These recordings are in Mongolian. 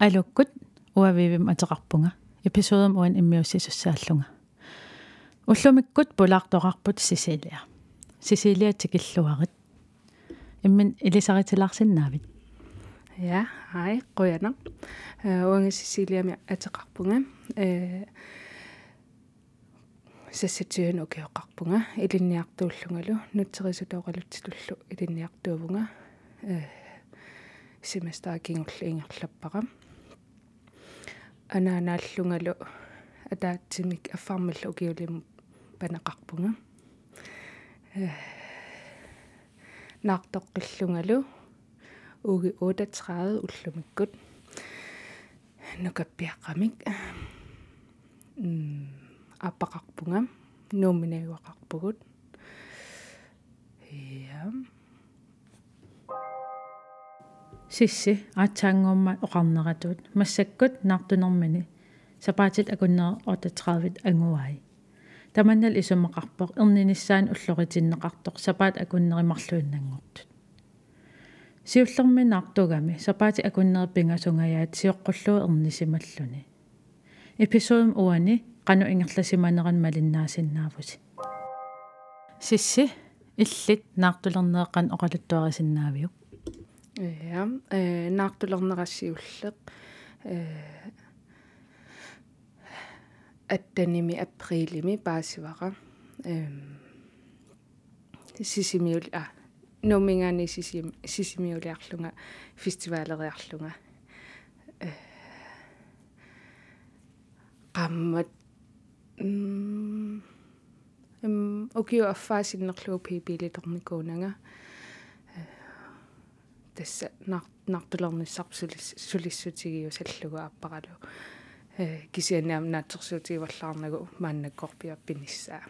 алуккут уавивим атеқарпунга. Эпизодам уан иммиуссисуссааллунга уллумиккут пулаартоқарпут сисилиа сисилиа тикиллуарит иммин илисаритилаарсиннаавит ja hej quyana uanga sisiliami атеқарпунга. Э сассатиуну окиоқарпунга илинниартууллунгалу нутсерисутоқалутсилуллу. Илинниартуувунга э семестаакингулла ингерлаппара анаанааллунгалу атаатсимик аффармалла укиулим панеқарпунга э наартоққиллунгалу уги 38 уллумиккут. Нукаппиаққамик м аппақарпунга нууминагуақарпугут я сисси аатсаангуумма оқарнератуут массаккут наартунэрмини сапаатит акуннер 38 ангуай таманнал исумақарпоқ эрниниссаан уллоритиннеқартоқ сапаат акуннеримарлуиннангортут сиуллерминаартугами сапаати акуннерпингасунгаyaat сиоққуллуу эрнисималлуни эпизодум уани qanu ingерласиманеран малиннаасиннаавути сисси иллит наартулернеэқан оқалуттуарисиннаавиук ja э наартулернерассиуллеq э аттаними априлими паасивара эм сисимиул а номингаани сисим сисимиулиарлунга фестивалериарлунга. Э qammat эм окио аффаасиннерлуу пипилиторникуунага тасса нартулерниссарп сулиссутигиу саллугу аппаралу э кисианаам наатсерсуутигиварлаарнагу мааннаккорпиа пиниссаа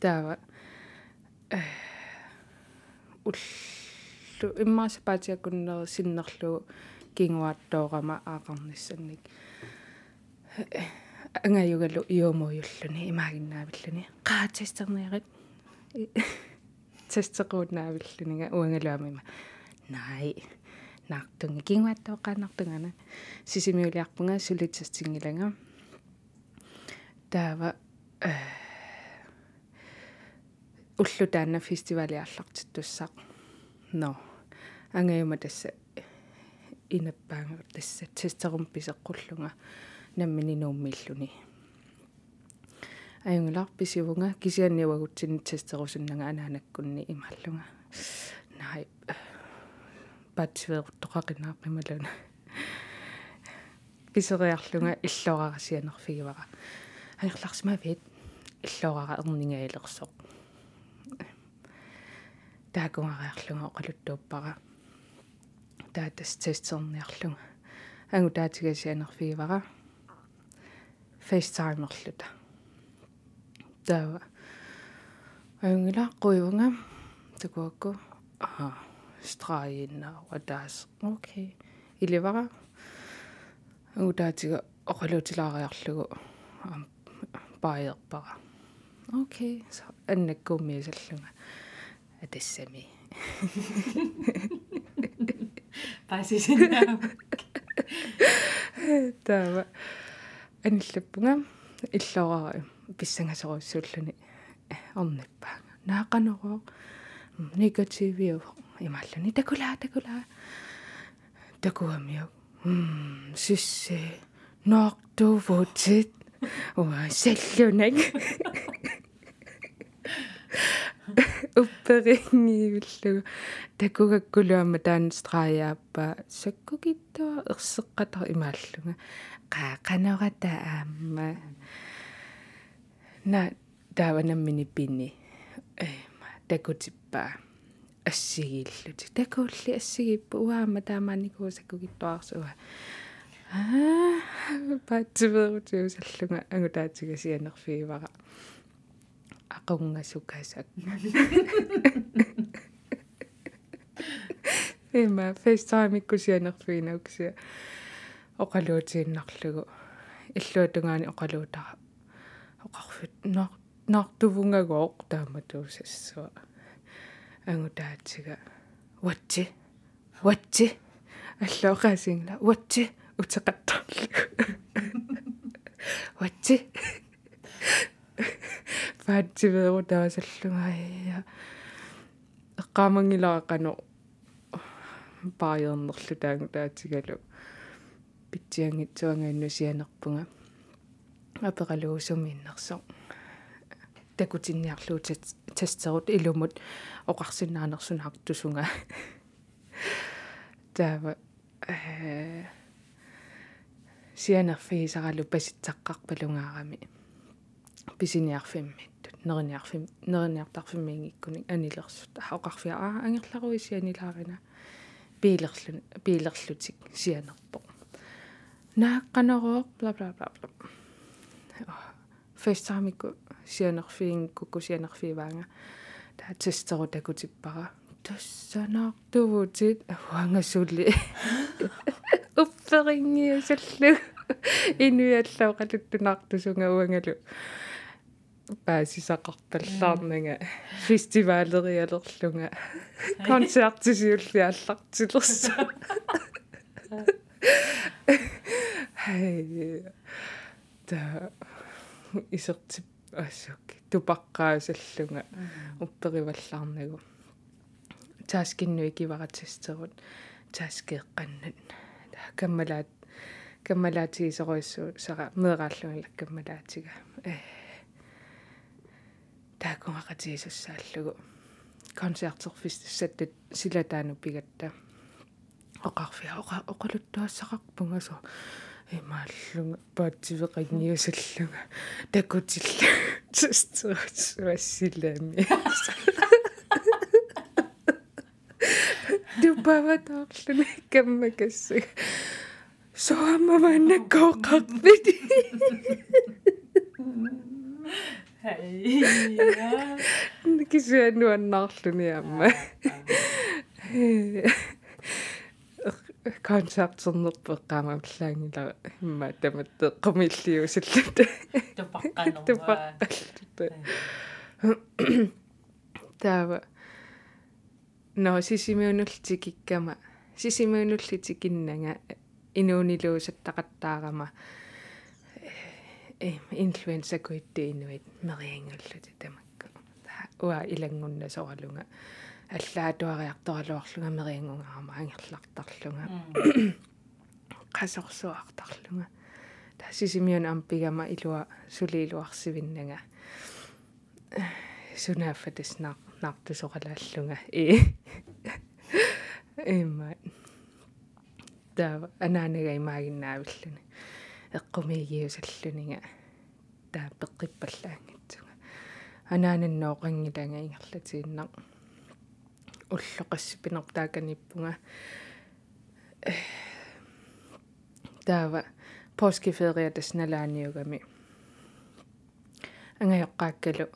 таава э уллу иммаасапаатиаккуннери синнерлу кингуаттоорама аақарниссанник ангаюгалу иомоюллуни имаагиннаавиллуни qaatсистерниарит тестеқууннаавиллунига уангалуамима най. Нартунги кингуаттооқаанартунгана сисимиулиарпунга сулитсастингилага таава э уллу таана фестивалиарлартиттуссақ но ангаюма тасса инаппаанга тасса тестерум писеққуллунга наммини нууммиллуни. Аюнгалар писивунга кисианниуагутсини тестерусуннага анаанаккунни ималлунга. Най патсиверуттоқақинаарпималуна писериарлунга иллорарасианерфигивара аерларсима вит иллорара эрнингаилерсоқ таакунгариарлунга оқалуттууппара таатас тестерниарлунга ангу таатигасианерфигивара FaceTime-ерлута таава аюнгила қуйунга такуакку аа страинаа таас окей иливара утаатига оқалуутилаариарлугу паерпара окей аннаккуумиисаллунга атассами пасисинаа таава аниллаппунга иллораа писсангасоруссууллуни орниппаага наақанероо негативиу ималлуни такула такула такуамиу м сиссе ноортувутит уа саллунак упперингиуллугу такугаккулуама таанстрааяаппа саккукиттуа ерсеққатар имааллунга qaaqanorata aamma на тааванаммини пини. Э такутиппаа ассигииллути такуулли ассигиппу уаама таамааникуусаккугиттуарсуа аа патсиверутиусаллунга агутаатигасианерфигивара aqungasukasак эма фейстайм иккусианерфигинауксиа оқалуутииннарлугу иллуатунгаани оқалуутара оқарфит нор нортувунгагооқ тааматуусассуа ангутаатига ватти ватти аллоқасингла ватти утеқаттарлу ватси фаатсиверу таасаллугаая эққаамангилаақано пааернерлу таангу таатигалу питсиангитсуангаанну сианерпунга апералуусумииннерсо такутинниарлуу тастерут илумут оқарсинаанерсунаартусунга таава э сианерфигисаралу паситсаққарпалунгаарами писиниарфиммиттут нерниарфим нерниартарфиммингиккуни анилерсут оқарфиа аа ангерларуи сианилаарина пилерлу пилерлутик сианерпо нааққанероо бла бла бла бла фестаамикку сианерфиингкукку сианерфиваанга таа тестеру такутиппара туссанаартувутит ауангасулли упперингиусаллу инуяллау қалуттунаартусунга уангалу паасисақарталлаарнага фестивалериалерлунга концертисиуллиаллартилерсу хай та исертип ассук тупаққаасаллунга уппериваллаарнагу тааскиннуи киваратсистерут тааскеэққаннат каммалаат каммалаатигисоруиссуу сара меэрааллугила каммалаатига э. Таакунгақатигисуссааллугу концертерфистиссаттут силатаану пигатта оқарфиа оқа имааллунга паатсивеқангиусаллунга такутилла тстерс вассилами тупаватаарлуни каммакассаг соаммаваннаккооқарпит Хей. кисуаннуаннаарлуни амма концертсернерпеққаамааллаангила имма таматте қомиллиусаллута Тупаққанерва. тупаққаллута таава но сисимиунуллитикиккама сисимиунуллитикиннага инуунилуусаттақаттаарама э инфлуенса куитти инуит. Мериангуллути тамакка уа илангунна соралунга аллаатуариарторалуарлунга мериангунгаама ангерлартарлунга. Qasорсуартарлунга тассисимиун ампигама илуа сулиилуарсивиннага сунааффатис наар наартусоқалааллунга и имма таа анаанага имаагиннаавиллуни. Эққумигиусаллунинга таа пеққиппаллаангитсуга анаананнооқангиланга ингерлатииннар уллоқассипинертааканиппунга таава поскифериатас налааниугами ангайоққааккалу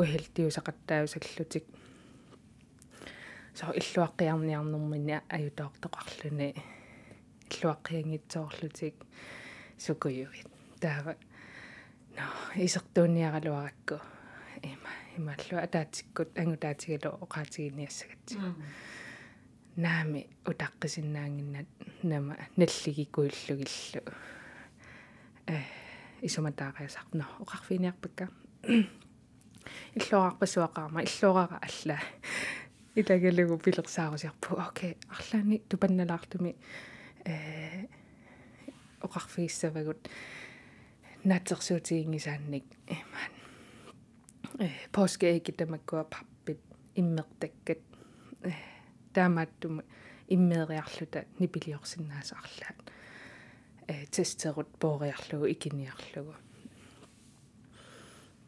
ухилтиусақаттаусаллутик со иллуаққиарниарнэрмини аютоортоқарлуни иллуаққиангитсоорлутик. Сукуюит таава. Но исертуунниаралуаракку има ималлу атаатиккут ангутаатигалу оқаатигиниассагатсиг наами утаққисиннаангиннат нама наллигикуиллугиллу э исуматаариасарно оқарфиниарпакка иллуарпасуақарма иллуарара алла. Илагалугу пилерсаарусиарпу окей арлаани тупанналаартуми э оқарфииссавагут натерсуутигингисаанник имаан э поскеэки тамаккуа парпит иммертаккат таамааттума иммеериарлута нипилиорсиннаасаарлаат э тестерут боориарлугу икиниарлугу.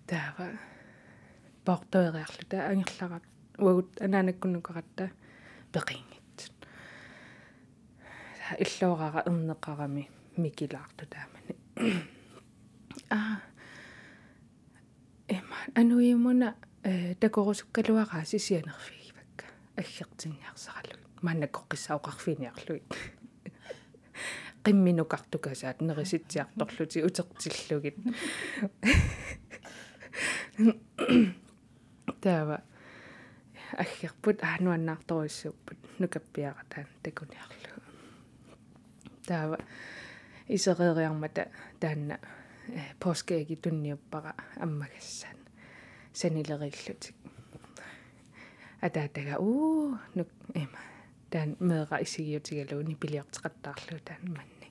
Таава портоериарлута ангерларат уагут анаанаккуннукаратта пеқингит иллоорара эрнеқарами микилаарту таамани. А эма ануимуна такорусуккалуараа сисианерфигивакка аггертинниарсаралу маннакоққиссаоқарфиниарлуит qimminukартукасаат нериситсиарторлути утертиллугит таава аггерпут аануаннаарторуссууппут нукаппиаратаан такуниарлу таава исереериармата таанна поскеги тунниуппара аммагассаан санилериллутик атаатага уу нук эма таан меэра исигиутигалууни пилиартеқаттаарлу таан манни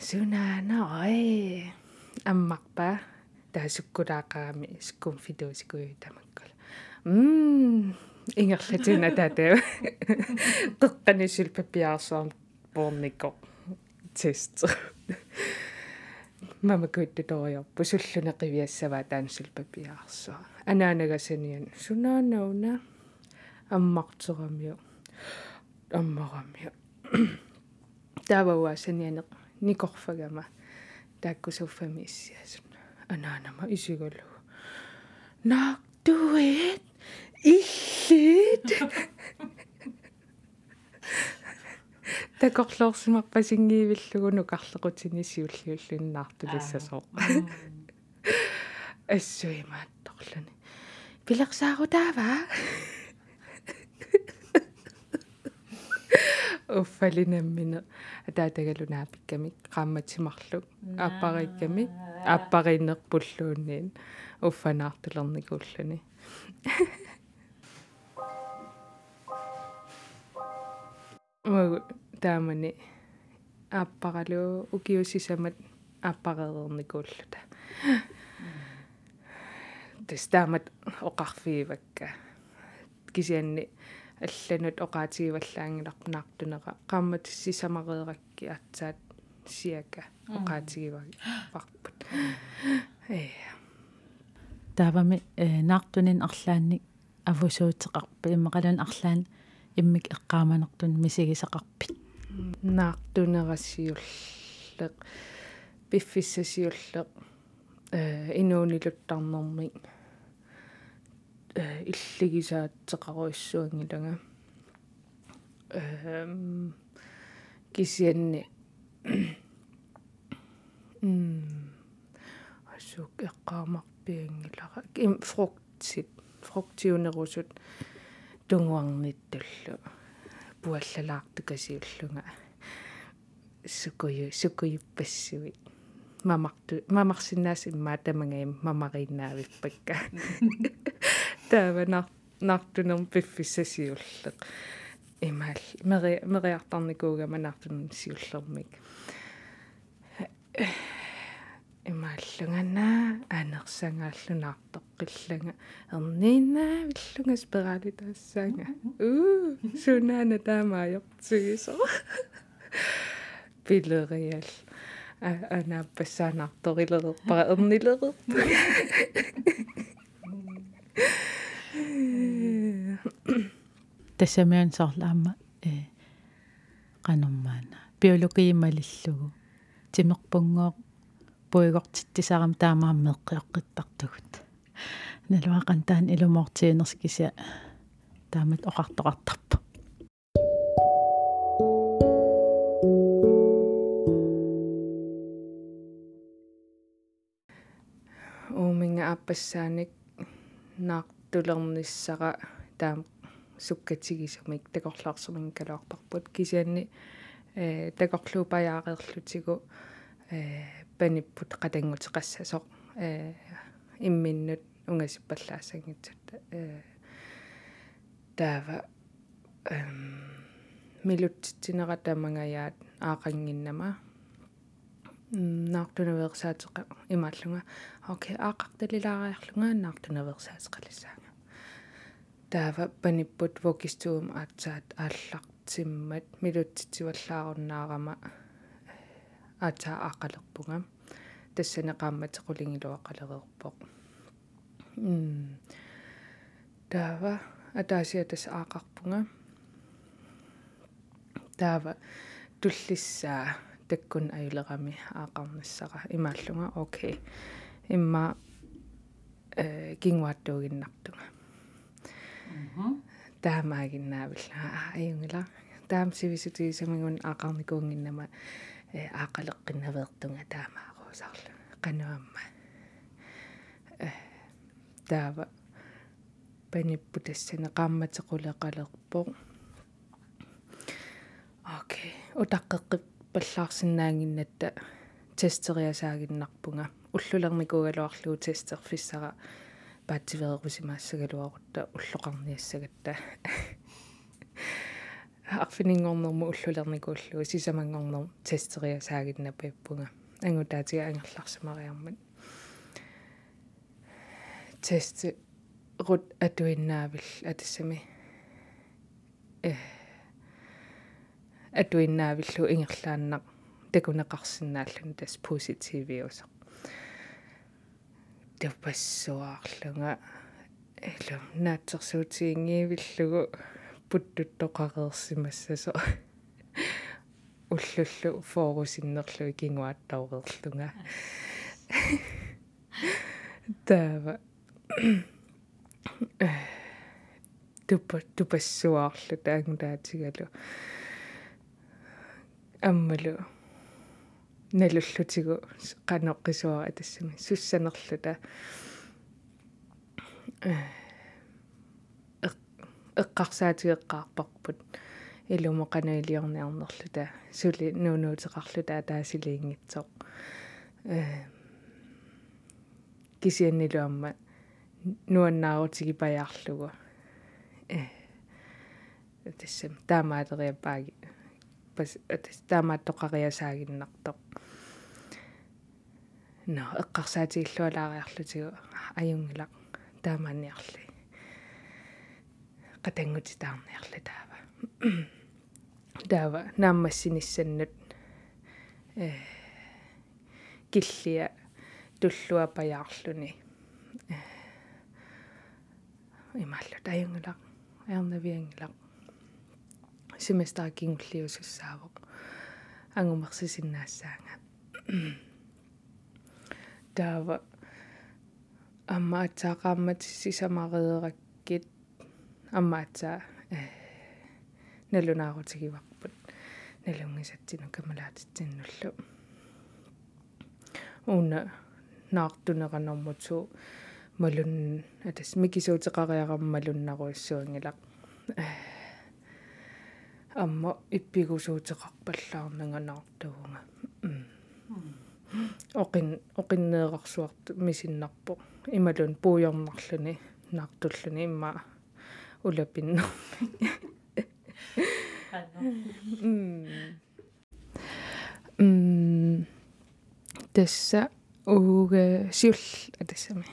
сунаана ой. Аммарпа таасуккулаақарами скум фидуусикуи тамаккала м ингерлатуна таатаа теққанисил папиарсаам порникко тест мама куттуториорпу суллуна қивиассава таансул папиарсаа анаанагасаниан сунаанауна аммартерамиу аммарамиу таавауаасаниане никорфагама. Тааккусуффамииссиасун анаанама исигалу. Нак дуэт иллит такорлоорсимарпасингиивиллугуну карлеқутини сиуллиуллуннаартулиссасоо ассуимаатторлуни пилерсаарутаава уффалинаммина атаатагалунаапикками qaammatsimарлу ааппарикками ааппариннерпуллуунниин уффанаартулерникууллуни муу таамани. Ааппаралу укиусисамат ааппареерникууллута тестамат оқарфиивакка. Кисианни алланут оқаатигиваллаангиларпнаартунера qaammat сисамарееракки атсаат сиака оқаатигиваги парпут э. Таавами наартунин арлаанник авусуутеқарпа иммақалун арлаан иммик эққааманертун мисигисақарпит наартунерассиуллеқ пиффиссасиуллеқ э инуунилуттарнэрми э иллигисаатсеқаруиссуангилага эм кисианни м асук эққаамарпиангилара им фруктит фруктиунерусут тунгуарниттуллу пуаллалаартукасиуллунга сукую сукуйуппассуит мамарту мамарсинаас иммаа тамангаим мамариннаавиппакка таава нар нартунерм пиффиссасиуллеқ имаал мери мериартарникууга манартун сиуллермик имааллунгана анерсангааллунаартоққиллага ерниинаа виллунга спиралитаассаага уу сунаана таамаajortsugiso пилериал анааппассаанаарторилерерпара ернилерер тассамиан соорлаама э канормаана биологиималиллугу тимерпунгоо таамаам меққиоққиттартугут налуақан таан илумоортиинерскися таамат оқартоқартарпа ууминга ааппассааник наартулерниссара таам суккатигисумик. Такорлаарсумин калуартарпут кисианни э такорлуупаяақерлутигу э паниппут қатангутеқассасоқ э имминнут унгасиппаллаассангитсут э таава эм милуттитинера тамангаyaat аақангиннама. Наартунаверсаатеқа имааллунга. Окей аақарталилаариарлунга наартунаверсаатеқалиссаanga таава паниппут вокистуум аатсаат ааллартиммат милуттитиваллааруннаарама аатаа аақалерпунга тассанеқаамматеқулингилуа қалереерпоқ м таава атаасиа тас аақарпунга таава туллиссаа таккун аюлерами аақарнассара имааллунга. Окей. Имма э кингуаттуугиннартунга таамаагиннаавилла. Аюнгила. Таам сивисутигисамагун аақарникуунгиннама э аақалеққиннавеэртунга таамаагуусаарла кануамма э таава. Паниппутассане qaammatеқулеқалерпо окей. Утаққеққип паллаарсинаангиннатта тестериасаагиннарпунга. Уллулерникугалуарлуу тестерфиссара паатсиверерусимаассагалуарутта уллоқарниассагатта арфинингорнэрму уллулерникууллуу сисамангорнер тестериасаагинна пиппунга ангутаатига ангерларсимариармат тест рут атуиннаавил атассами э атуиннаавиллу ингерлааннақ такунеқарсинааллун тас позитивиусақ тапассуаарлунга элу наатсерсуутиингиивиллугу путтуттоқареерсимассасо уллуллу форусиннерлу кингуаттаурерлунга тава тупа тупассуаарлу таангутаатигалу. Аммалу налуллутигу канеққисуара тассами суссанерлута эққарсаатигеққарпарпут илумоқанаилиорниарнерлута сули нуунуутеқарлута таасилиингитсоқ э кисианнилуамма нуаннаарутиги паяарлугу. Э тассам таамаатериаппааги пас атас таамааттоқариасаагиннартоқ. Но эққарсаатигиллуалаариарлутигу аюнгилақ таамааниарли qatangutitaarniarlu taava naammassinissanнут э киллиа туллуа паяарлуни ималлу таюнгилақ аернавиангилақ семестер кингуллиусуссаавоқ ангумерсисиннаассаанга таава амма атсаақааммат сисамареераккит аммаатсаа э налунаарутигиварпут налунгисатсину камалаатитсиннуллу уна наартунеранормуту малун атас микисуутеқариараммалуннаруиссуангилақ амма иппигусуутеқарпаллаарнанганаартугунга оқин оқиннеэқарсуарт мисиннарпо ималун пуйорнарлүни наартуллүни имма улапиннэрми м тасса уга сиул атассами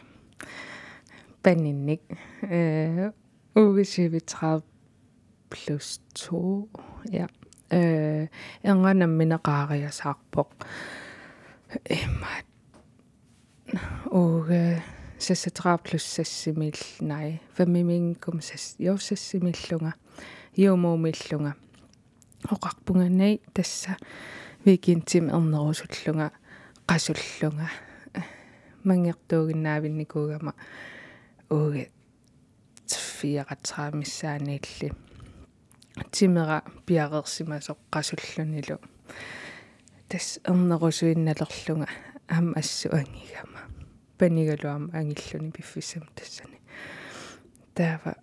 панинник э уга сивитраа плюс 2 ja э энганам минеқаариасаарпоқ иммат уга сассатраа плюс сассимил най фамимингкум сас йоссассимиллунга юумуумиллунга оқарпунганай тасса викинтим эрнерусуллунга qasуллунга мангертуугиннаавинникуугама ууге фиаратраамиссааниилли тимера пиареерсимасоқ qasуллунилу тас эрнерусуинналерлунга аам ассу ангигама панигалуама ангиллуни пиффисам тассани таава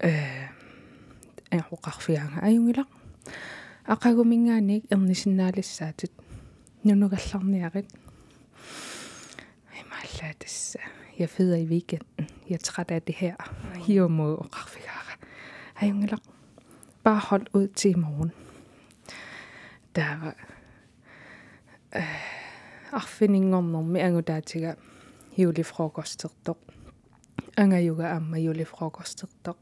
э эқоқарфианга аюнгилақ ақагумингааник эрнисиннаалиссаатит нунугалларниарит ималла тасса я feder i weekenden. Jeg er træt af det her. Hiver mod og kraftfigara. Аюнгилақ bare hold ud til i morgen. Der var арфинингорнэрми ангутаатига юлифрокостерто ангаюга амма юлифрокостерто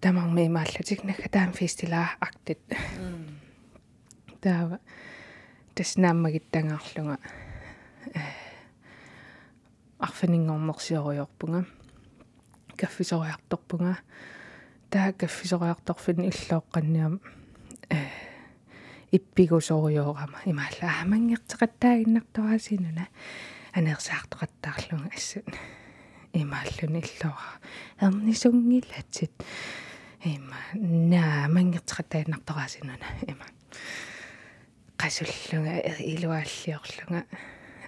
тамарми имааллатик нага таам фестилаа актит таава таснаммагиттангаарлунга арфинингорнерсиориорпунга каффисориарторпунга таа каффисориарторфин иллооққанниам иппигусориорама имаалла амангертеқаттаагиннартораасинуна анерсаартоқаттаарлунга ассут имааллуни иллора эрнисунгилатсит има наа амангертеқаттаагиннартораасинуна има. Qasуллунга илуааллиорлунга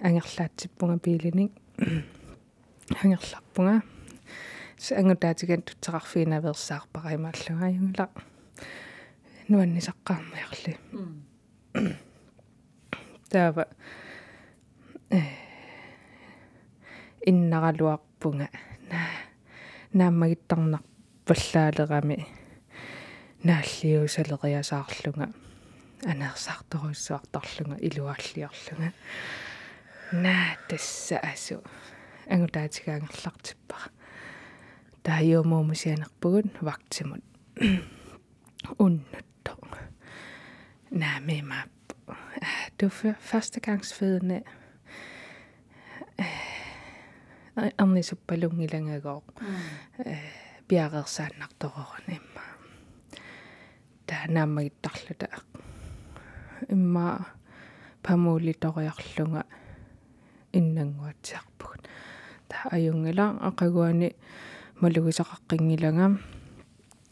ангерлаатсиппунга пиилиник ангерларпунга ангутаатиган тутсеқарфиинаверсаарпара имааллунга аюнгла нуаннисаққармиарли таава иннаралуарпунга наа нааммагиттарнар паллаалерами нааллиусалериасаарлунга анерсаарторуссуартарлунга илуааллиарлунга наа тасса асу ангутаатигаангерлартиппара таайомуумусианерпугун вактимут уннутто наамимаап du er førstegangsfødende Арнисуппалунгилангагоо пиареерсааннарторорун имма. Таанааммагиттарлута имма памуулиториарлунга иннангуатсиарпугут та аюнгила акагуани малугисақаққингилага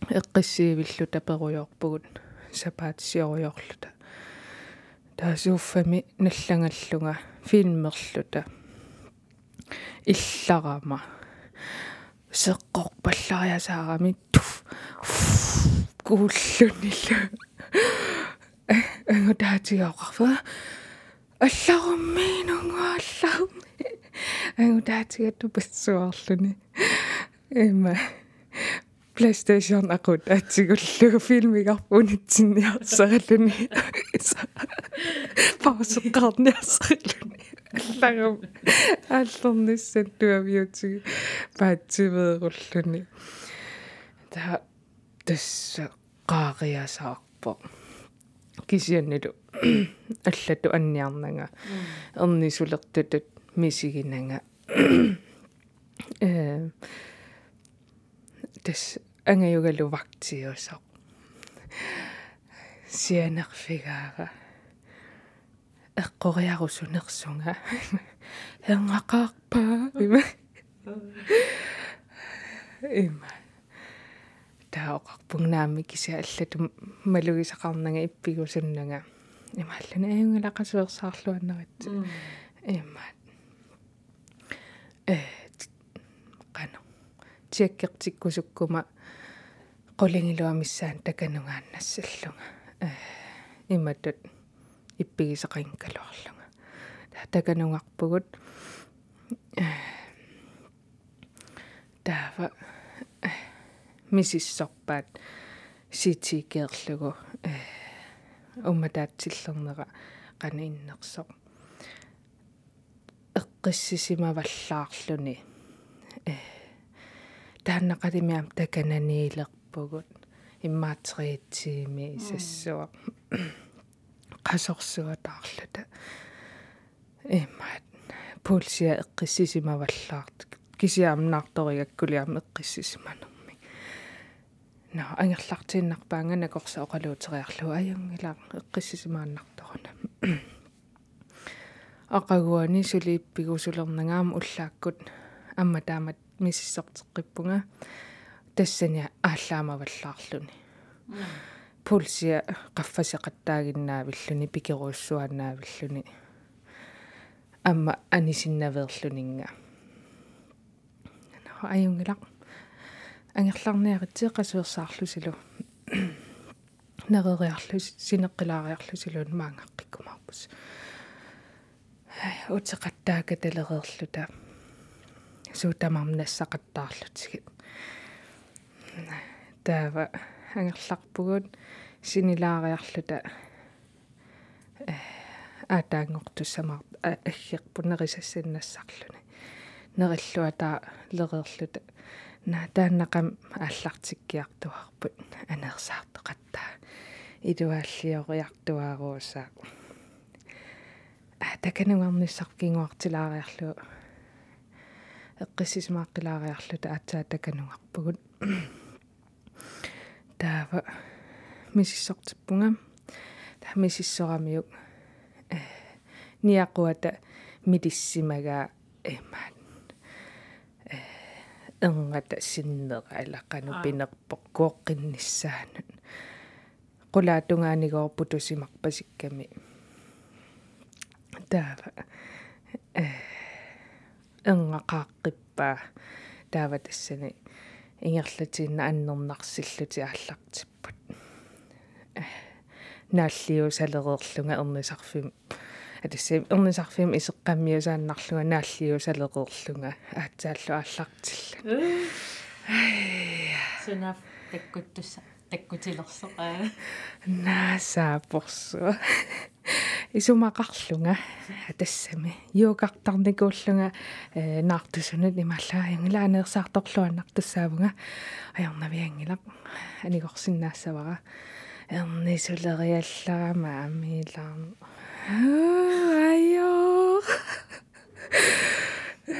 эққиссиивиллу таперуйорпугут сапаатсиоруйорлута таасууффами наллагаллунга филмерлута илларама сеққорпаллариасаарами туф. Кууллунилла ангутаатигаоқарфа алларуммиинунгуалларми ангутаатигатту пассуарлуни. Эма PlayStation акут атсигуллугу филмигарпунитсинниарсаралуни паусеқарниарсаралуни аллагам аллернissan туавиутиги паатсивееруллуни та тасса qaaqiasаарpo кисианнилу аллату анниарнага эрнисулертутут мисигинага э тас ангаюгалу вактиусаа сианерфигаара эққориарусунерсунга хенгақарпаа има има таоқарпугнаами кися аллату малугисақарнага иппигусуннага имааллуни аюнгалақасуерсаарлуаннерит има э қано тиаккертиккусуккума qulingilуамиссаан таканунгааннассаллунга э иматут иппигисақингкалуарлунга таканунгарпугут таава мисиссорпаат ситикеерлугу э умматаатсиллернера qana иннерсо эққиссисимаваллаарлүни э тааннақалимиам такананиилерпугут иммаатериитсиими сассуа qasорсуатаарлута иммаат пулсиа эққиссисимаваллаарт кисиаамнаарторигаккулиам эққиссисиманерми на ангерлартииннарпаангана корса оқалуутериарлу аюнгила эққиссисимааннарторуна ақагуани сулииппигусулернагаама уллааккут. Амма таамат миссортеққиппунга тассани ааллаамаваллаарлуни пулсия qaffasеқаттаагиннаавиллуни пикеруussуаннаавиллуни амма анисиннаверлунинга аюнгилақ ангерларниаритсиэ qasuersaarlusulu нерeriarlu синеққилаариарлусилуун маангаққиккумаарпус утеқаттаака талереерлута суутамарнассақаттаарлутигит таава ангерларпугут синилаариарлута э аатаангортуссамаар аггерпунерисассиннассарлуни нериллуатаа лереерлута на тааннақам ааллартиккиартуарпут анерсаартоқаттаа илуааллиориартуааруусаа а такануарниссаркингуартилаариарлу эққиссисмааққилаариарлута аатсаа такануарпугут таава. Мисиссортиппунга таа мисиссорамиук э ниақуата милиссимага эмаат э энгата синнера алақану пинерпоқ куоққиннссаанут qulaatungaaниgoorpu tusimarpasikkami таава. Э энгақааққиппаа таава тассани ингерлатиинна аннернарсиллути ааллартиппут нааллиусалереерлунга ернисарфим атассим ернисарфим исеққаммиусааннарлунга нааллиусалереерлунга аатсааллу ааллартилла сунаф таккуттусса таккутилерсоқаа наасаапорсуа исумақарлунга атассами. Юукартарникууллунга э наартусунут ималлаа янгалаанеерсаарторлуаннартуссаавунга аярнавиангилақ анигорсиннаассавара эрнисулериалларама амилаар айё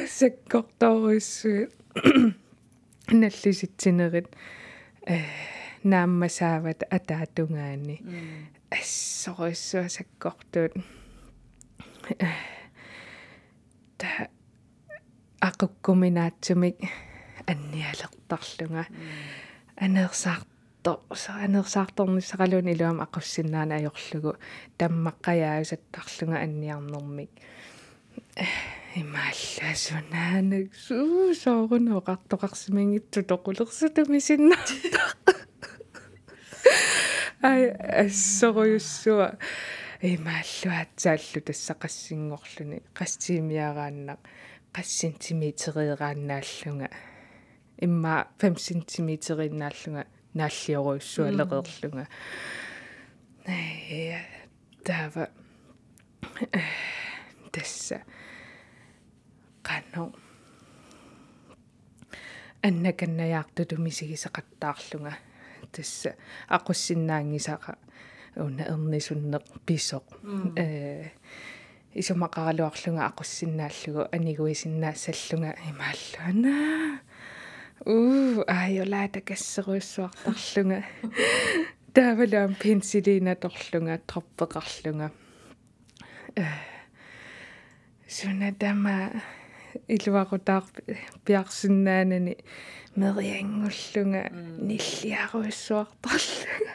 секкорторуссуи наллиситсинерит. Э нааммасаават атаатунгаани ассоруссуа саккортуут та ақуккуминаатсумик анниалертарлунга анерсаарто анерсаарторнissaqaluun илуам ақуссиннаана ajorlugu таммаққаяасаттарлунга анниарнэрмик. Имааллаасунаанак суу сооруноо қартоқарсимингитсу тоқулерсутумисинна ай ассоруйуссуа имааллуатсааллу тассақассингорлуни қассиимиарааннақ қассинтимитериерааннааллунга имма 5 сантиметериннааллунга нааллиоруйуссуалеқерлунга э тава тасса. Qanno аннаканнаяарту мисигисеқаттаарлунга тасса ақуссиннаангисаqa уна эрнисуннеқ писоқ. Э исумақаралуарлунга ақуссиннааллугу анигуисиннаассаллунга имааллуана. Уу айолаата кассеруйссуартарлунга таавалаам пенсилина торлунга троппеқарлунга. Э сунатама илуарутаар пиарсиннаанани мериангуллунга ниллиаруиссуартарлунга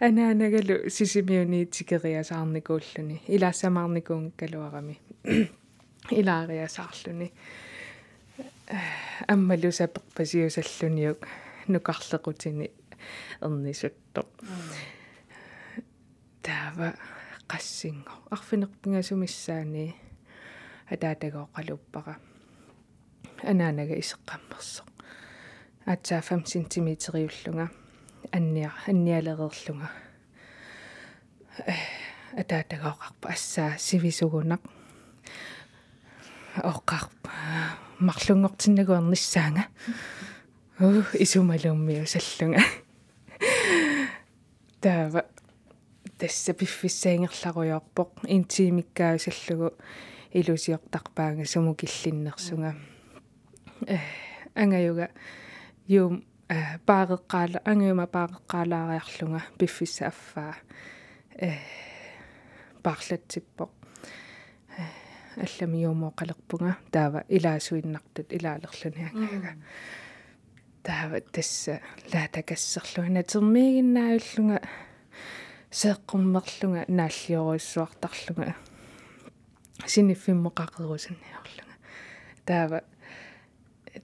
анаанагалу сисимиуниитикериасаарникууллуни илаассамаарникуун калуарами илаариасаарлуни аммалусаперпасиусаллуниук нукарлеқутини эрнисуттоқ таава qassingor arfinerpingasumissаани атаатагооқалуппара анаанага исеққаммерсоқ. Аатсаа 5 сантиметриуллунга анниа анниалерерлунга. Атаатагооқарпа ассаа сивисугунақ. Оққарпа марлунгортиннагуерниссаанга уу исумалууммиу саллунга таава тасса пиффиссаангерларуйорпоқ интимиккаасаллугу илусиортарпаанга сумукиллиннерсунга э ангаюга юум паагеққаала ангиума паагеққаалаариарлунга пиффисса аффаа э парлатсиппоқ аллами юумоо қалерпунга таава илаасуиннартут илаалерлуни ангага таава тасса лаатакассерлуна термигиннаавиллунга сеэккуммерлунга нааллиоруиссуартарлунга синиффиммоқақерусанниорлунга таава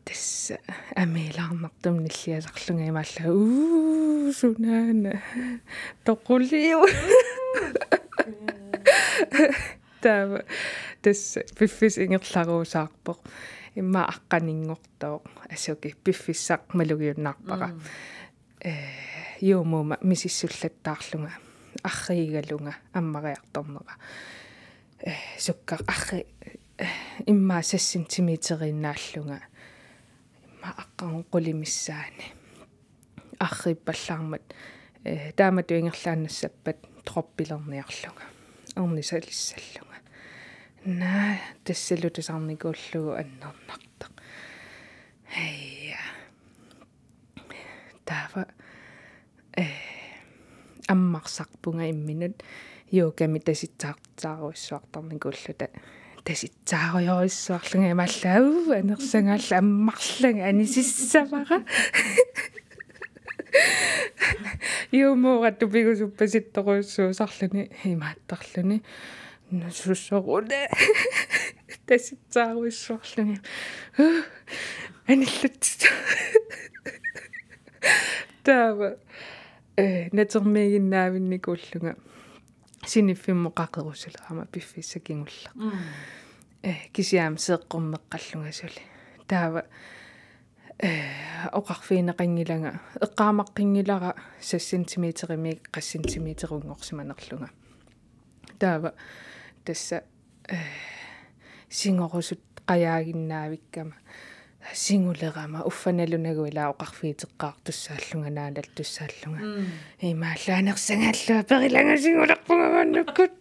тасса амилаарнартум ниллиасарлунга имаалла уу сунаана тоқулиу таава тасса пиффис ингерларуусаарпоқ имма аққанингортоо асуки пиффиссақ малугиуннаарпара э юумуума мисиссуллаттаарлунга арриигалунга аммариарторнера суккар арри имма сассентиметериннааллунга имма аққарн қулимиссаани арриппаллаармат э таамату ингерлааннассаппат троппилерниарлунга орнисалиссаллунга на тассалутусарникууллугу аннернартақ хейя таава э аммарсарпунга имминут юуками таситсаартааруиссуартарникууллута таситсааруйориссуарлунга ималлау анерсангаалла аммарлага анисиссавара юумура тупигусуппаситторуйссуусарлуни имааттарлуни насуссоруна таситсааруиссуарлуни аниллут. Таава. Э натермиигиннаавинникууллунга синиффиммо qaqerusulaama пиффиссакингулла э кисиаам сеэккормеққаллунгасули таава э оқарфиинеқангилага эққаамаққингилара 6 см-ми 3 см-унгорсиманерлунга таава тасса э сингорусут qajaaginnaавиккама сингулерама уффаналунагуила оқарфиитеққаар туссааллунга наалал туссааллунга имааллаанерсангааллуа периланга сингулерпугаманнуккут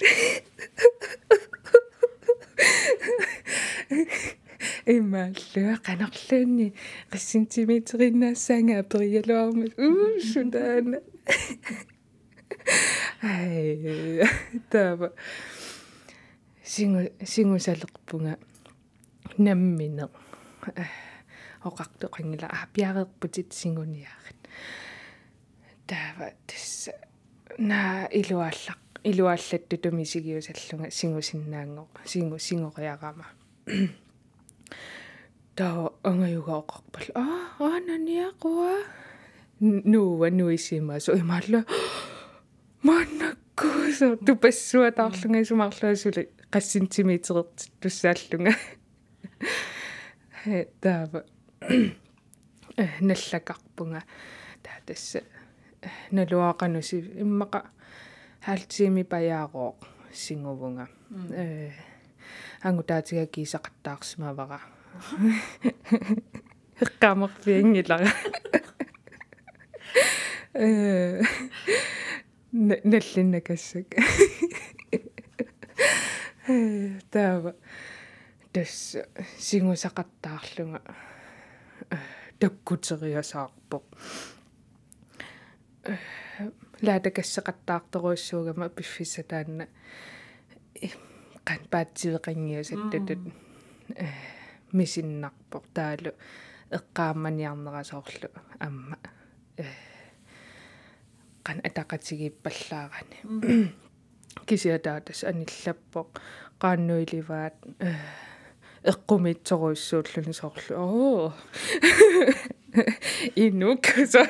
имааллуа канарлуунни қиссинтимитериннаассаангаа периалуармут уу судаана ай тава сингу сингусалерпунга наммине оқартоқангила аапиареерпутит сингуниаарит таава тасса на илуааллақ илуааллатту тумисигиусаллунга сингусиннаангоо сингу сингориарама таа ангаюга оқарпал аа аа наниақуа нуува нуисима со имаалла маннаккуусо тупассуа таарлунга сумарлуасули qassintimiiterert туссааллунга. Таава наллакарпунга таа тасса налуақануси иммақа хаалтиими паяароо сингувунга э. Ангутаатига кисақаттаарсимавара. Эққамерпиангилара э наллиннакассак таава. Тас сингусақаттаарлунга таккутериасаарпо лаатакассеқаттаарторуиссуугама пиффиссатаанна qan paattiveqangiusattutut мисиннарпор таалу эққаамманиарнерасоорлу амма qan атақатигиппаллаарани кисиатаатас аниллаппо. Qaannuilivaat эққумитсоруиссууллуни соорлу оо. Инук со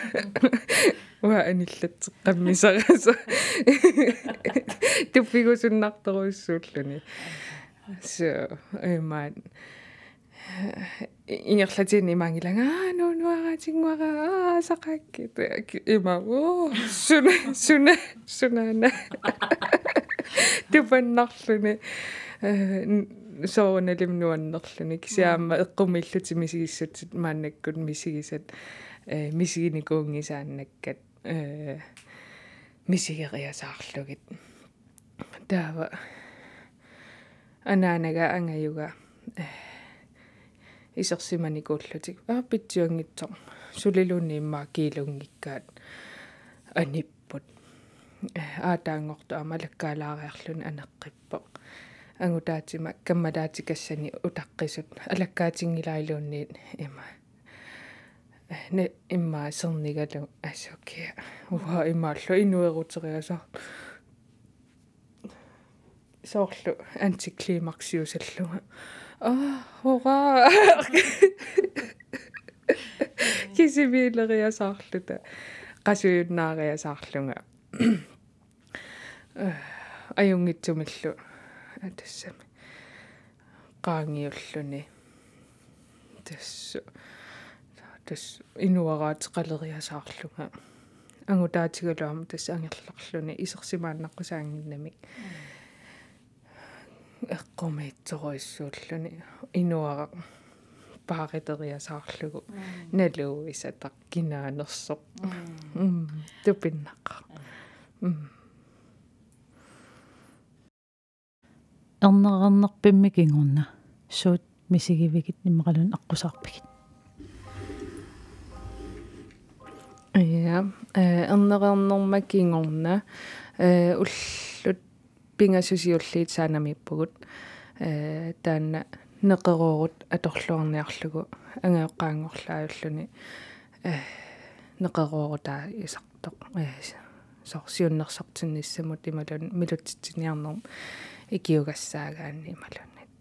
уа аниллатсеққаммисараса туппигусуннарторуиссууллуни so эмаан ингерлатини мангилага аа нуунуара тингуара аа сақакки има оо. Суна суна сунана тупаннарлуни соорналим нуаннерлуни кисиаама эққумиллути мисигиссутит мааннаккут мисигисат э мисигиникуунгисааннаккат э мисигериасаарлугит таава анаанага ангаюга э исерсиманикууллутик аа питсиунгитсоо сулилуунни иммаа килунгиккаат аниппут аатаангорто амалаккаалаариарлун анеққиппо ангутаатима каммалаатикассани утаққисут алаккаатингилаилуунниит има не имма сернигалу асокия уа имааллу инуерутериасаа соорлу антиклимаксиусаллуга аа хора кисивилериасаарлута qasuйуннаариасаарлунга аюнгитсумиллу тассами qaangiulluni тассу тас инуараатеқалериасаарлунга ангутаатигалуама тасса ангерлерлуни исерсимааннаққусаангиннамик эққумиитсоруиссууллуни инуара пааритериасаарлугу налууисатақ кинаанерсоқ тупиннақа эрнерернерпимми кингорна суут мисигивигит иммақалун аққусаарпигит я э эрнерернерма кингорна э уллут пингасусиуллиит саанамиппугут. Э таанна неқеруурут аторлуарниарлугу. Ангаэққаангорлааюллуни э неқеруурутаа исартоқ. Э сорсиуннерсартинниссамут ималун милутситсиниарнерм икиугассаагаанни ималунит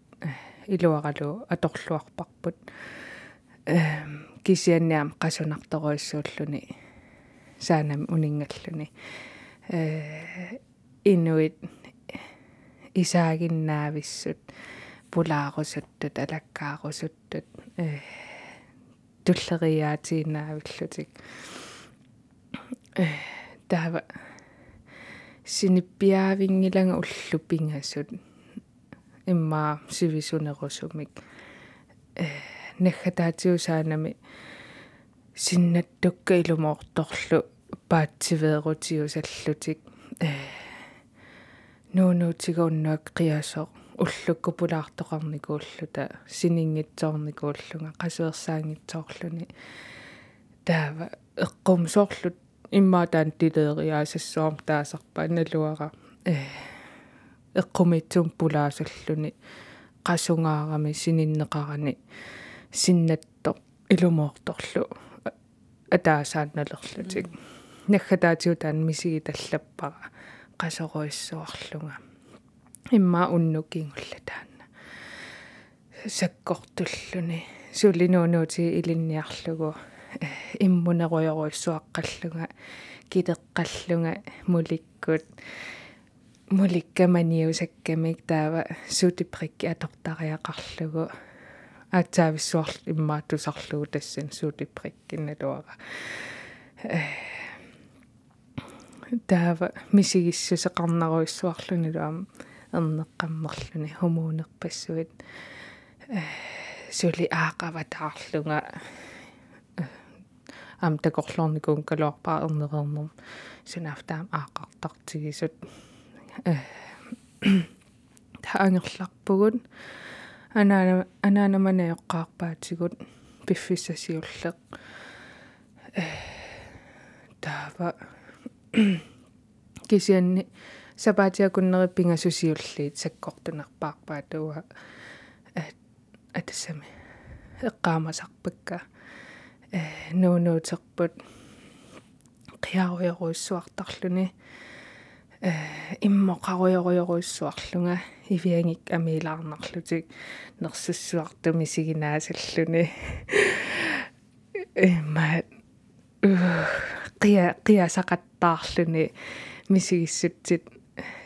илуаралу аторлуарпарпут э кисианниам қасунарторуиссууллуни saanam uninngalluni э inuit isaaginnaavissut pulaarussuttut alakkaarussuttut э tulleriaatiinnaavillutик э таава синиппиаавингилага уллу пингассут иммаа сивисунерусумик э наггатаатиусаанами синнаттукка илумоорторлу паатсивеерутиусаллутик э нуунуутигууннуак қиасоо уллукку пулаартоқарникууллута синингитсоорникууллунга қасуерсаангитсоорлуни таава эққум соорлут иммаа таан тилеериаасассуарм таасарпа налуара э эққумитсум пулаасаллуни. Qasungаарami sininneqarani sinnatto ilumortorlu атаасаанналерлутик. Наггатаатиутаан мисиги таллаппара. Qasоруиссуарлунга имма уннукингулла таанна саккортуллуни. Сулинуунуути илинниарлугу иммунеруйоруиссуаққаллунга китеққаллунга муликкут муликкаманиусаккамик таава сутиприкки атортариақарлугу. Аатсаависсуарл иммаатусарлугу тассан сутиприккинналуара таава мисигиссусеқарнаруиссуарлуни луам эрнеққаммерлуни хумуунерпассуит сули аақаватаарлунга ам такорлорникуун калуарпаа эрнереернерм сунафтаам аақартартигисут таангерларпугут анаана анаанаманаёққарпаатигут пиффиссасиуллеқ э таава. Кисианни сапаатиакуннериппингасусиуллиит саккортунерпаарпаа туа атассами эққаамасарпакка нуунуутерпут қиаруйоруиссуартарлуни э иммоқаруйоруйоруиссуарлунга ивиангик амилаарнарлутик нерсуссуартуми сигинаасаллуни эмма qia qiasaqattaarluni мисигиссутсит.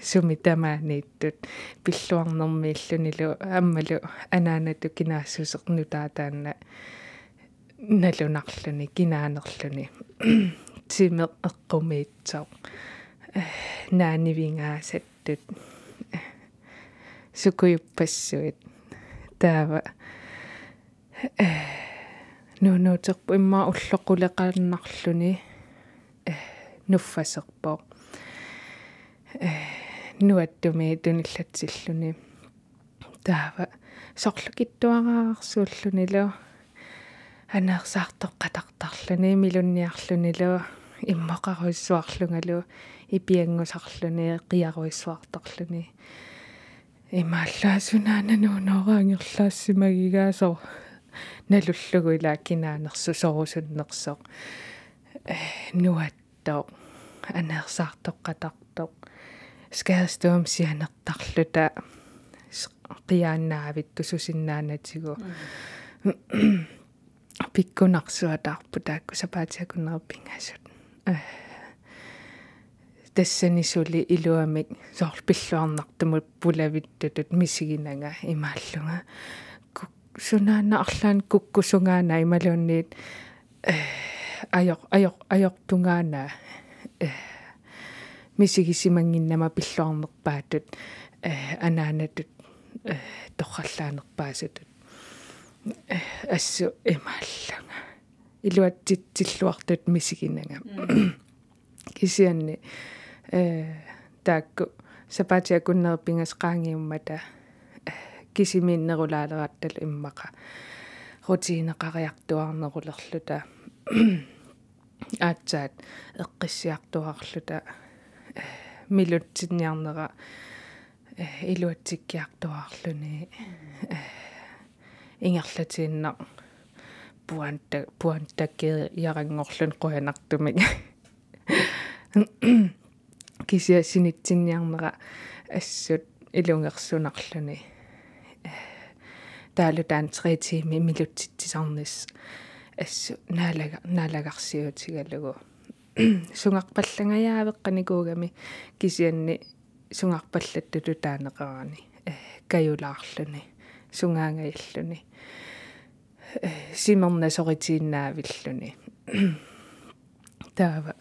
Суми тамаанииттут пиллуарнэрмииллунилу аммалу анаанату кинаассусеқну таатаанна налунарлуни кинаанерлуни тимеқ эққумиитсоо наанивингаасаттут сукуйуппассуит таава нуунуутерпу имма уллоқулеқааннарлуни нуффасерпоо нуаттуми туниллатсиллуни таава сорлукиттуараарсууллунилу анерсаартоққатартарлуни милунниарлунилу иммоқаруиссуарлунгалу ипиангусарлуни қиаруиссуарторлуни имааллаасунаана нуунооraangерлаассимагигаасо налуллугу илааккинаанерсу сорусуннерсо э нуаттоо. Анерсаартоққатартоқ скаастуам сианертарлута қиааннаавитту сусиннаанатигу пиккунарсуатаарпу таакку сапаатиакуннерпингаасут э тассанисули илуамик соор пиллуарнартумут пулавиттутут мисигинага имааллунга сунаана арлаан куккусунгаана ималуунниит э аёр аёр аёртунгаана э мисигисимангиннама пиллуарнерпаатут э анаанатут э торраллаанерпаасутут э ассу имааллунга илуатситсиллуартут мисигинага кисианни э таакку сапаатиакуннерпингас qaangiummata кисимииннерулаалераттал иммаqa рутиинеқариартуарнерулерлута аатсаат эққиссиартуарлута. Милутсинниарнера. Илуатсиккиартуарлуни ингерлатиинна пуанта пуантакке ярангорлун қуянартумик кися синитсинниарнера ассут илунгерсунарлуни таалу таан 3 тими милутситсисарнис. Ассу наалага наалагарсиутигалугу. Сунгарпаллагаяавеққаникуугами кисианни сунгарпаллаттуту таанеқарани. Каюлаарлүни сунгаангаиллүни симерна соритииннаавиллүни таава.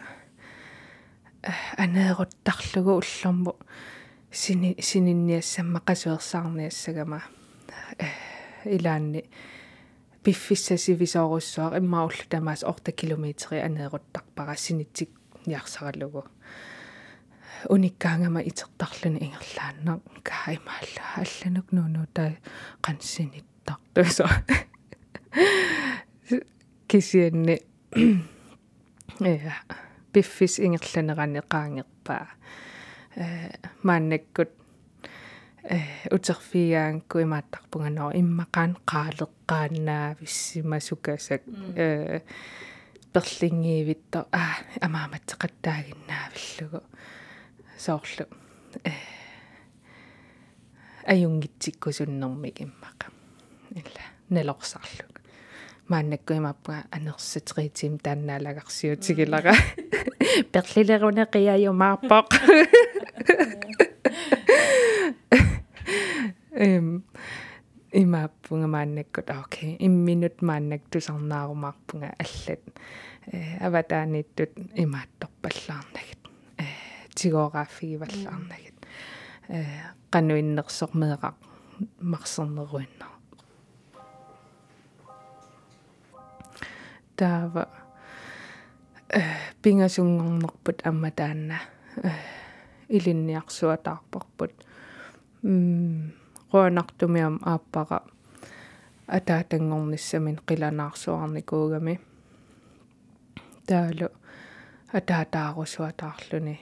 Анееруттарлугу уллэрму сини сининниассамма qasuersаарниассагама илаанни пиффиссасивисооруссуар иммауллу тамаас орта километри анееруттарпара синитсик ниарсаралугу униккаангама итертарлуни ингерлааннар каимаалла алланук нуну таа qanssinittартусо кисианни я пиффис ингерланерани qaangerpaa э мааннаккут э утерфиаанку имааттарпунганоо иммакаан qaaleqqaannaa виссимасукасак э перлингиивитто аа амааматсеқаттаагиннаавиллугу соорлу э. Аюнгитсиккусуннэрмик иммақа илла нелорсарлуг мааннакку имаппуга анерсатеритим тааннаалагарсиутигилара перлилеруна қиаюмаарпоқ эм имааппунга мааннаккут окей имминут мааннак тусарнаарумаарпунга аллат. Э аватааниттут имаатторпаллаарнагит тигоогааффигиваллаарнагит э qannuinnersormeeqaq марсернеруинна таава э пингасунгорнерпут амма таанна. Э илинниарсуатаарпарпут. М руанартумиам ааппара атаатангорниссамин қиланаарсуарникуугами таалу атаатаарусуатаарлүни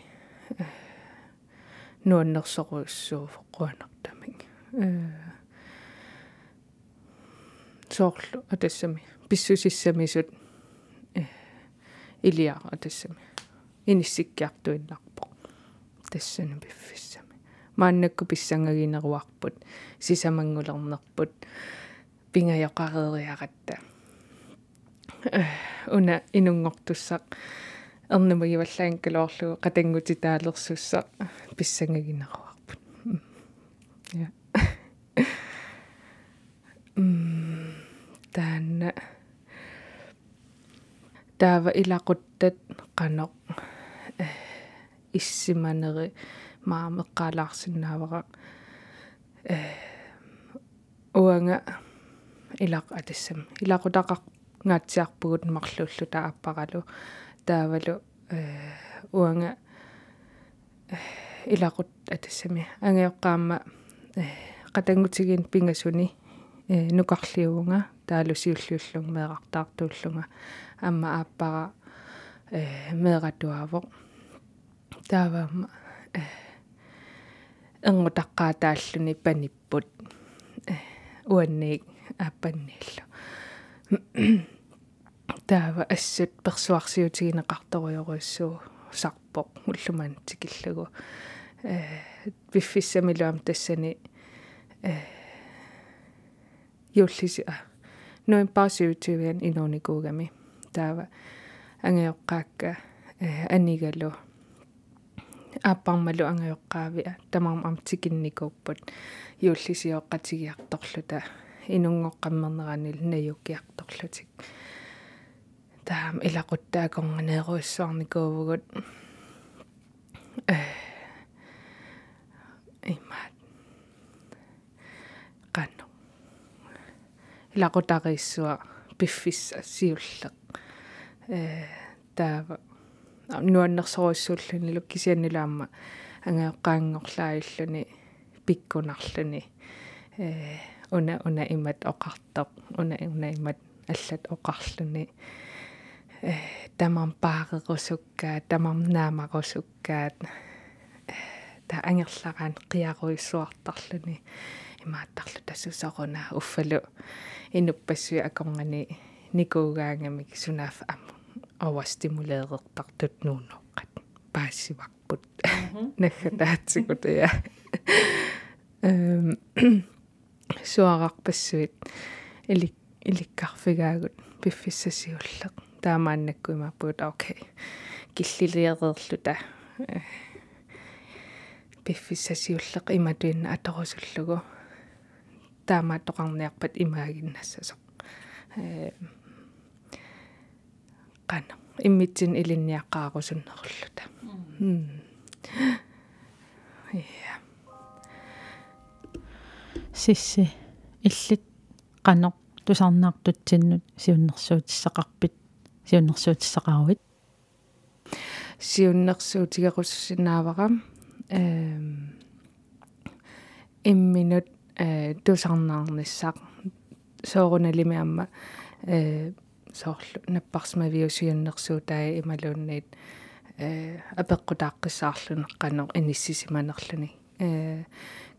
нуаннерсоруйссуу қуанартамик э соорлу атассами писсусиссамисут э илиара атассами иниссиккиартуиннарпо тассана пиффиссами. Мааннакку писсангагинеруарпут сисамангулернерпут пингаяқареериаратта э уна инунгортуссақ эрнамагиваллаан калоорлугу қатангутитаалерсуссақ писсангагинеруарпут я м таанна таава илақуттат қаноқ э иссиманери маамеққалаарсинаавара э уанга илақ атассам илақутақар ngaatiarpugut marlullu taapparalу таавалу э уанга илақут атассами. Ангиоққаама э қатангутигин пингасуни э нукарлиуунга таалу сиуллиуллун меэқартаартууллунга амма ааппара э меэратуаавоқ тааваама э энгутаққаатааллуни паниппут э уанниик ааппаннииллу таава ассут персуарсиутигинеқарторуйоруйссуу сарпоқ уллумаан тикиллагу э виффиссамилуам тассани э юллиси а ноин паасиутивиан инооникуугами таава ангиоққаакка э анигалу ааппармалу ангиоққаавиа тамарм амтикинникууппут юллисиоққатигиарторлута инунгоққаммернеранил наюккиарторлутик таам илақуттаакорнганееруиссуарникуувгут э имаат канно илақутариссуа пиффисса сиуллеқ э таава. Нуаннерсоруссууллуни луккисианнилаама ангеоққаангорлааюллуни пиккунарлуни э уна уна имат оқартоқ уна уна имат аллат оқарлуни э тамам паарерусуккаат тамам наамарусуккаат э, та ангерлараан қиаруиссуартарлуни имааттарлу тассусоруна уффалу инуппассуи акоргани никуугаангами кисунаaf ам овастимулеерертартут нууноққат паассиварпут наггатаатсикут я эм суарарпассуит илик иликкарфигаагут пиффиссасиуллеқ таамааннакку имааппуут окей. Киллилиерерлута пиффиссасиуллеқ иматуинна аторусуллугу таама тоқарниарпат имаагиннассасоқ э qana иммитсин илинниаққаарусуннеруллута я сисси иллит qanoq тусарнаартутсиннут сиуннэрсуутиссақарпит сиуннэрсуутиссақаруит сиуннэрсуутигеруссинаавара эм имминут э тусарнаарниссақ сооруналими амма э соорлу наппарсмавиусиуннэрсуутаа ималуунниит э апеққутааққиссаарлунеққанеқ иниссисиманерлүни э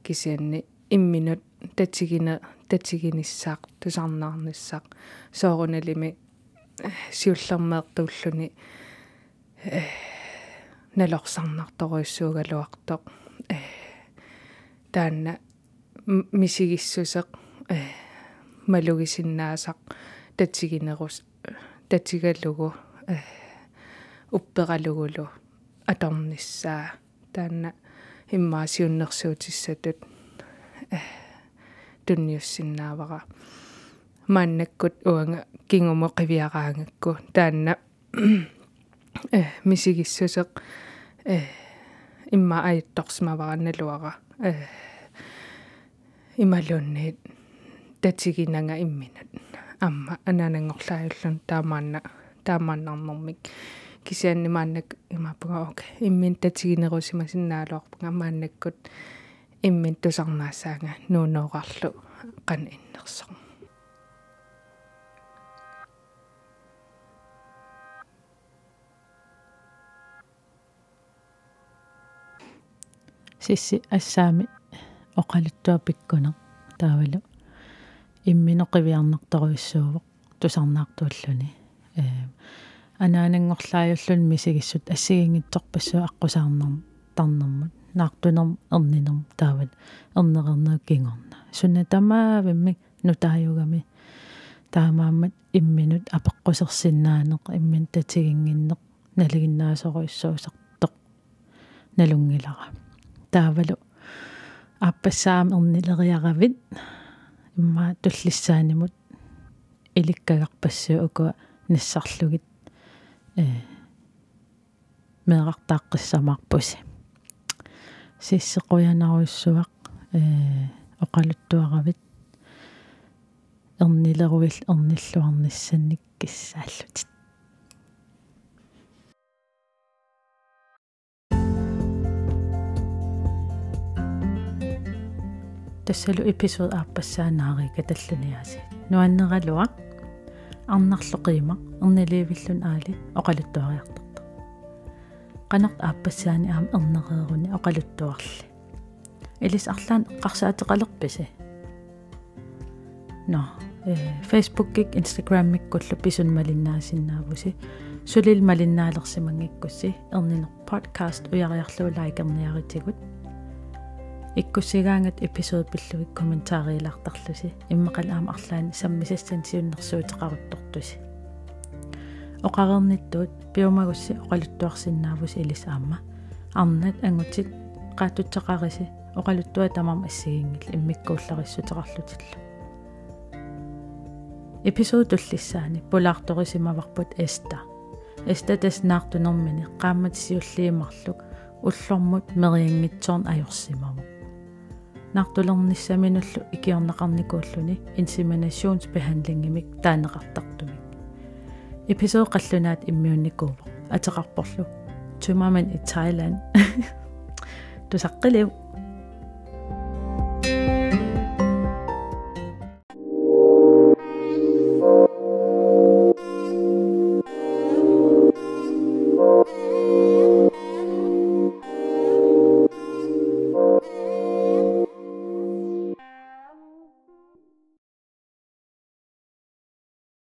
кисианни имминут татсигина татсигиниссаақ тусарнаарниссаақ сооруналими сиуллермеэртууллуни э налорсарнарторуйссуугалуартоқ э таанна мисигиссусеқ э малугисиннаасақ татсигинерус татсигалугу э уппералугулу аторниссаа таанна иммаасиуннэрсуутиссатут э тунниуссиннаавара мааннаккут уанга кингумо қивиараангакку таанна э мисигиссусеқ э имма аитторсмаваранналуара э ималуунниит татсигинага имминат. Амма анаанангорлааюллун таамаанна таамааннарнэрмик кисианнимааннак имаапага оке иммин татсигинерусима синнаалуарпага мааннаккут иммин тусарнаассаага нуунооqarlu qan иннерсоо сисси ассаами оқалуттуа пиккунеq таавалу имминоқивиарнарторуиссуувоқ тусарнаартууллуни э анаанангорлааюллун мисигиссут ассигингитсорпассуа аққусаарнер тарнэрмут наартунер эрнинер таавал эрнеқернеқ кингорна суна тамаавимми нутааюгами таамааммат имминут апеққусерсиннаанеқ иммин татигингиннеқ налигиннаасоруиссуусартоқ налунгилара таавалу. Аппассаам эрнилериаравит имма туллиссаанимут. Иликкагарпассуу ука нассарлугит э меэқартааққиссамаарпуси сиссеқуянаруиссуақ э оқалуттуаравит. Эрнилеруил эрниллуарниссанник киссааллутит тассалу эпизод ааппассаанаари каталлуниаси нуаннералуа арнарлоқима эрналиивиллун аали. Оқалуттуариартарта. Qanart ааппассаани аам эрнерееруни оқалуттуарли илис арлаан эққарсаатеқалерписи но э фейсбуккик инстаграммик куллу писун малиннаасиннаавуси. Сулил малиннаалерсимангиккусси эрнинер подкаст уяриарлуулайкерниаритигут иккуссигаангат эпизод пиллугик комментаариилартарлуси иммақал аама арлаани саммисассан сиуннэрсуутеқаруттортуси оқарерниттуут пиумагусси оқалуттуарсинаавус илис аама арнат ангутик qaatutteqarisi oqaluttua tamam assigiingil immikkuullariссутеқарлутилла episode tullissaani эста эста тас наартунэрмини qaammatisiulliimarluk уллормут мериангитсоорн ajorsimamo нартулерниссаминуллу икиорнеқарникууллуни инсеминациonsbehandlingimik таанеқартартумик episode qallunaat иммиунникууво атеқарпорлу тумаман и Thailand тусаққилиу